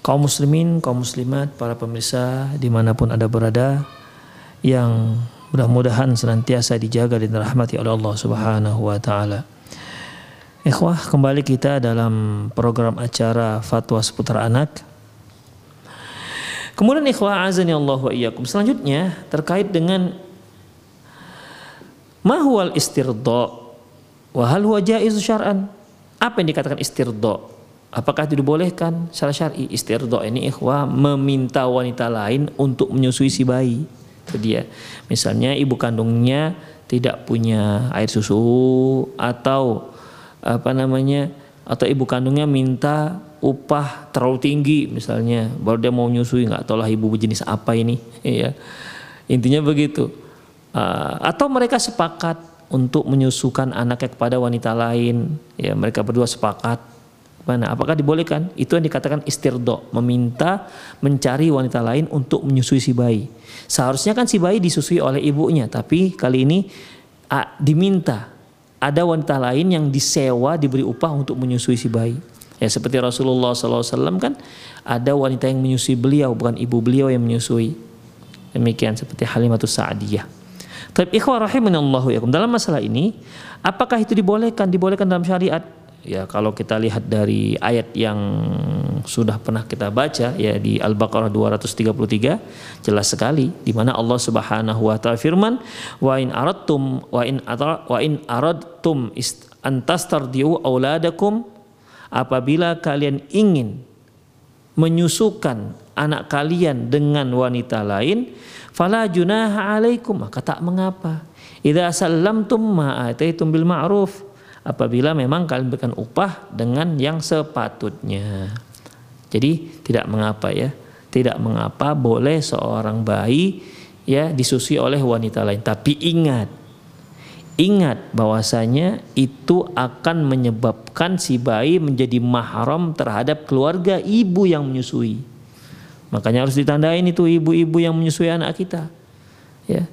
Kaum muslimin, kaum muslimat, para pemirsa di mana pun anda berada yang mudah-mudahan senantiasa dijaga dan dirahmati oleh Allah Subhanahu wa taala. Ikhwah, kembali kita dalam program acara Fatwa Seputar Anak. Kemudian ikhwah azani Allah wa iyyakum. Selanjutnya terkait dengan mahwal istirda wa hal huwa jaiz syar'an. Apa yang dikatakan istirda? Apakah dibolehkan secara syar'i? Istirda ini ikhwah meminta wanita lain untuk menyusui si bayi. Itu dia. Misalnya ibu kandungnya tidak punya air susu atau apa namanya atau ibu kandungnya minta upah terlalu tinggi misalnya baru dia mau nyusui nggak tahu lah ibu jenis apa ini ya intinya begitu uh, atau mereka sepakat untuk menyusukan anaknya kepada wanita lain ya mereka berdua sepakat mana? Apakah dibolehkan? Itu yang dikatakan istirdo meminta mencari wanita lain untuk menyusui si bayi. Seharusnya kan si bayi disusui oleh ibunya tapi kali ini ah, diminta. Ada wanita lain yang disewa diberi upah untuk menyusui si bayi. Ya seperti Rasulullah SAW kan ada wanita yang menyusui beliau bukan ibu beliau yang menyusui. Demikian seperti Halimatus Sa'diyah. Tapi ikhwah rahimanallahu dalam masalah ini apakah itu dibolehkan? Dibolehkan dalam syariat ya kalau kita lihat dari ayat yang sudah pernah kita baca ya di Al-Baqarah 233 jelas sekali di mana Allah Subhanahu wa taala firman wa in aradtum wa in wa in aradtum antastardiu auladakum apabila kalian ingin menyusukan anak kalian dengan wanita lain fala junaha alaikum maka tak mengapa. Idza sallamtum ma ataitum bil ma'ruf apabila memang kalian berikan upah dengan yang sepatutnya. Jadi tidak mengapa ya, tidak mengapa boleh seorang bayi ya disusui oleh wanita lain. Tapi ingat, ingat bahwasanya itu akan menyebabkan si bayi menjadi mahram terhadap keluarga ibu yang menyusui. Makanya harus ditandain itu ibu-ibu yang menyusui anak kita. Ya.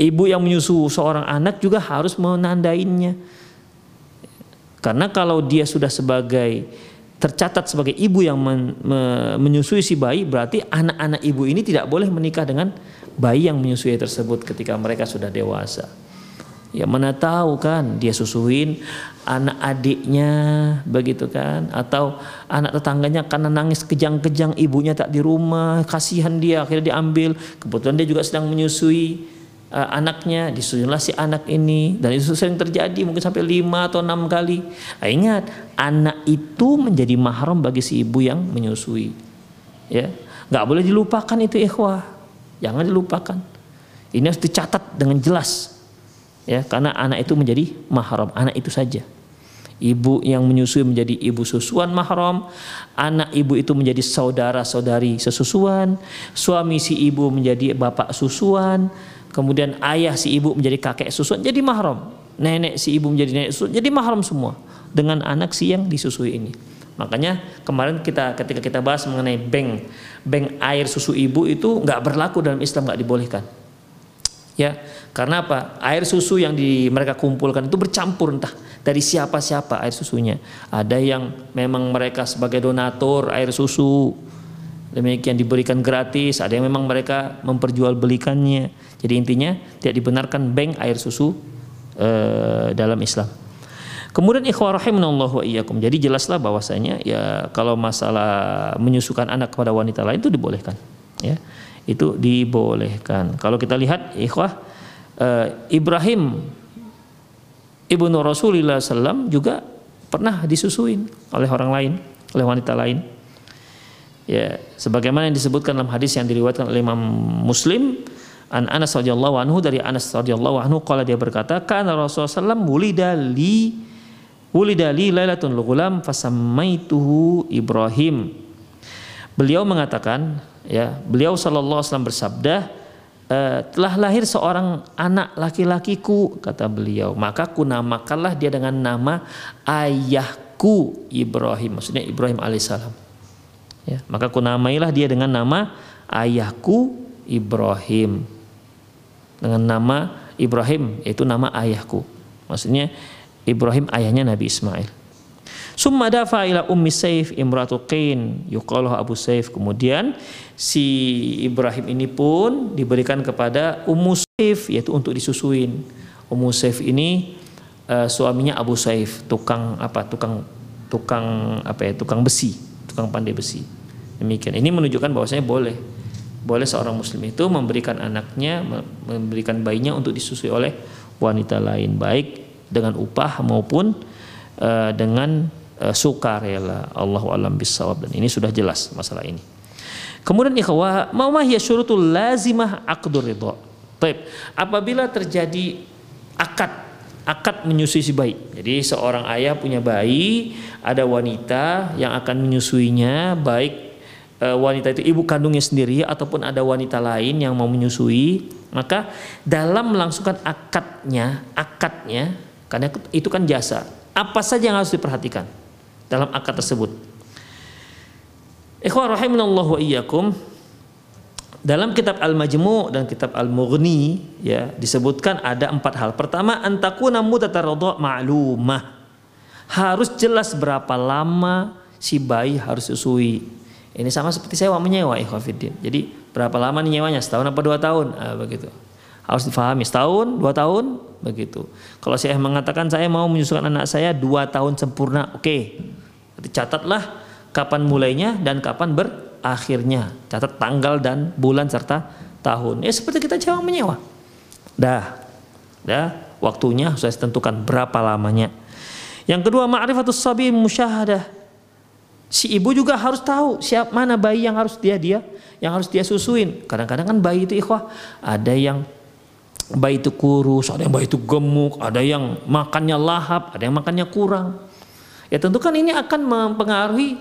Ibu yang menyusu seorang anak juga harus menandainya karena kalau dia sudah sebagai tercatat sebagai ibu yang men, me, menyusui si bayi, berarti anak-anak ibu ini tidak boleh menikah dengan bayi yang menyusui tersebut ketika mereka sudah dewasa. Ya mana tahu kan dia susuin anak adiknya begitu kan? Atau anak tetangganya karena nangis kejang-kejang ibunya tak di rumah kasihan dia akhirnya diambil. Kebetulan dia juga sedang menyusui uh, anaknya, disusunlah si anak ini dan itu sering terjadi mungkin sampai lima atau enam kali. Nah, ingat, anak itu menjadi mahram bagi si ibu yang menyusui. Ya, nggak boleh dilupakan itu ikhwah. Jangan dilupakan. Ini harus dicatat dengan jelas. Ya, karena anak itu menjadi mahram, anak itu saja. Ibu yang menyusui menjadi ibu susuan mahram, anak ibu itu menjadi saudara-saudari sesusuan, suami si ibu menjadi bapak susuan, kemudian ayah si ibu menjadi kakek susuan jadi mahram. Nenek si ibu menjadi nenek susuan jadi mahram semua. Dengan anak si yang disusui ini. Makanya kemarin kita ketika kita bahas mengenai bank bank air susu ibu itu nggak berlaku dalam Islam nggak dibolehkan. Ya karena apa? Air susu yang di mereka kumpulkan itu bercampur entah dari siapa siapa air susunya. Ada yang memang mereka sebagai donatur air susu demikian diberikan gratis, ada yang memang mereka memperjualbelikannya. Jadi intinya tidak dibenarkan bank air susu uh, dalam Islam. Kemudian ikhwah rahimanallahu wa iyyakum. Jadi jelaslah bahwasanya ya kalau masalah menyusukan anak kepada wanita lain itu dibolehkan, ya. Itu dibolehkan. Kalau kita lihat ikhwah uh, Ibrahim ibnu Rasulullah SAW juga pernah disusuin oleh orang lain, oleh wanita lain ya sebagaimana yang disebutkan dalam hadis yang diriwayatkan oleh Imam Muslim an Anas radhiyallahu anhu dari Anas radhiyallahu anhu qala dia berkata kana Rasulullah sallam wulida li wulida li lailatul ghulam fasammaituhu Ibrahim. Beliau mengatakan ya beliau sallallahu alaihi wasallam bersabda e, telah lahir seorang anak laki-lakiku kata beliau. Maka kunamakanlah dia dengan nama ayahku Ibrahim maksudnya Ibrahim alaihissalam Ya, maka kunamailah dia dengan nama ayahku Ibrahim. Dengan nama Ibrahim yaitu nama ayahku. Maksudnya Ibrahim ayahnya Nabi Ismail. Summa dafa ila ummi Saif imratu yuqaluhu Abu Saif. Kemudian si Ibrahim ini pun diberikan kepada Ummu Saif yaitu untuk disusuin. Ummu Saif ini uh, suaminya Abu Saif, tukang apa? Tukang tukang apa ya? Tukang besi, tukang pandai besi. Demikian. Ini menunjukkan bahwasanya boleh. Boleh seorang muslim itu memberikan anaknya memberikan bayinya untuk disusui oleh wanita lain baik dengan upah maupun uh, dengan uh, sukarela. Allah alam bisawab dan ini sudah jelas masalah ini. Kemudian ikhwah mau ya syurutul lazimah aqdur ridha. Baik, apabila terjadi akad akad menyusui si bayi. Jadi seorang ayah punya bayi, ada wanita yang akan menyusuinya baik Eh, wanita itu ibu kandungnya sendiri ataupun ada wanita lain yang mau menyusui, maka dalam melangsungkan akadnya, akadnya karena itu kan jasa. Apa saja yang harus diperhatikan dalam akad tersebut? Ikhwah rahimanallahu wa iyyakum dalam kitab Al-Majmu' dan kitab Al-Mughni ya disebutkan ada empat hal. Pertama, antakuna mudataradha ma'lumah. Harus jelas berapa lama si bayi harus susui ini sama seperti sewa menyewa ikhwafidin. Jadi berapa lama nih nyewanya? Setahun apa dua tahun? Ah, begitu. Harus difahami setahun, dua tahun, begitu. Kalau saya mengatakan saya mau menyusukan anak saya dua tahun sempurna, oke. Okay. catatlah kapan mulainya dan kapan berakhirnya. Catat tanggal dan bulan serta tahun. Ya seperti kita sewa menyewa. Dah, dah. Waktunya saya tentukan berapa lamanya. Yang kedua ma'rifatus sabi musyahadah si ibu juga harus tahu siap mana bayi yang harus dia dia yang harus dia susuin. Kadang-kadang kan bayi itu ikhwah ada yang bayi itu kurus, ada yang bayi itu gemuk, ada yang makannya lahap, ada yang makannya kurang. Ya tentu kan ini akan mempengaruhi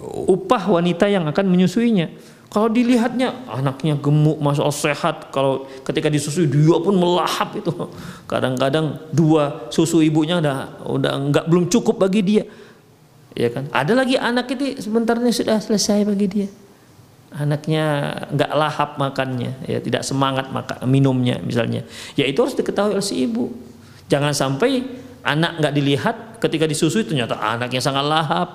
upah wanita yang akan menyusuinya. Kalau dilihatnya anaknya gemuk, masuk sehat. Kalau ketika disusui dia pun melahap itu. Kadang-kadang dua susu ibunya udah udah nggak belum cukup bagi dia ya kan ada lagi anak itu sebentarnya sudah selesai bagi dia anaknya nggak lahap makannya ya tidak semangat makan minumnya misalnya ya itu harus diketahui oleh si ibu jangan sampai anak nggak dilihat ketika disusui ternyata anaknya sangat lahap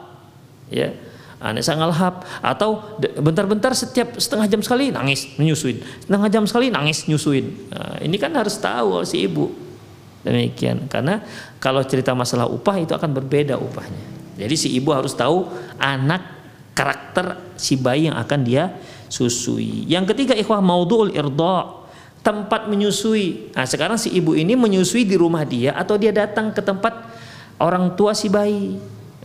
ya anak sangat lahap atau bentar-bentar setiap setengah jam sekali nangis menyusuin setengah jam sekali nangis nyusuin nah, ini kan harus tahu si ibu demikian karena kalau cerita masalah upah itu akan berbeda upahnya jadi si ibu harus tahu anak karakter si bayi yang akan dia susui. Yang ketiga ikhwah maudhu'ul irda. tempat menyusui. Nah, sekarang si ibu ini menyusui di rumah dia atau dia datang ke tempat orang tua si bayi.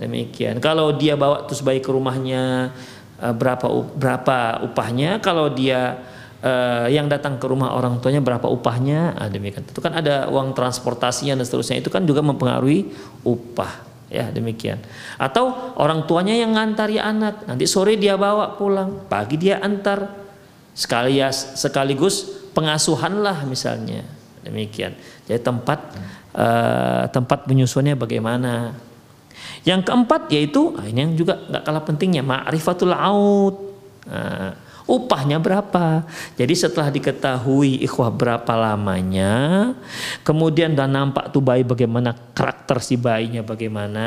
Demikian. Kalau dia bawa terus bayi ke rumahnya eh, berapa berapa upahnya? Kalau dia uh, yang datang ke rumah orang tuanya berapa upahnya? Nah, demikian. Itu kan ada uang transportasinya dan seterusnya. Itu kan juga mempengaruhi upah ya demikian atau orang tuanya yang ngantari anak nanti sore dia bawa pulang pagi dia antar sekaligus sekaligus pengasuhan lah misalnya demikian jadi tempat uh, tempat penyusunnya bagaimana yang keempat yaitu ah, ini yang juga nggak kalah pentingnya ma'rifatul aut nah, upahnya berapa. Jadi setelah diketahui ikhwah berapa lamanya, kemudian dan nampak tuh bayi bagaimana karakter si bayinya bagaimana,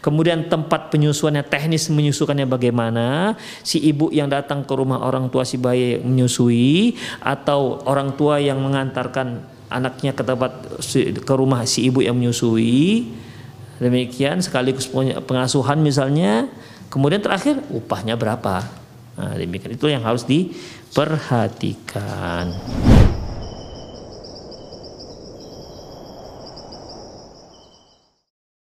kemudian tempat penyusuannya teknis menyusukannya bagaimana, si ibu yang datang ke rumah orang tua si bayi menyusui atau orang tua yang mengantarkan anaknya ke tempat ke rumah si ibu yang menyusui demikian sekaligus pengasuhan misalnya kemudian terakhir upahnya berapa Nah, demikian itu yang harus diperhatikan.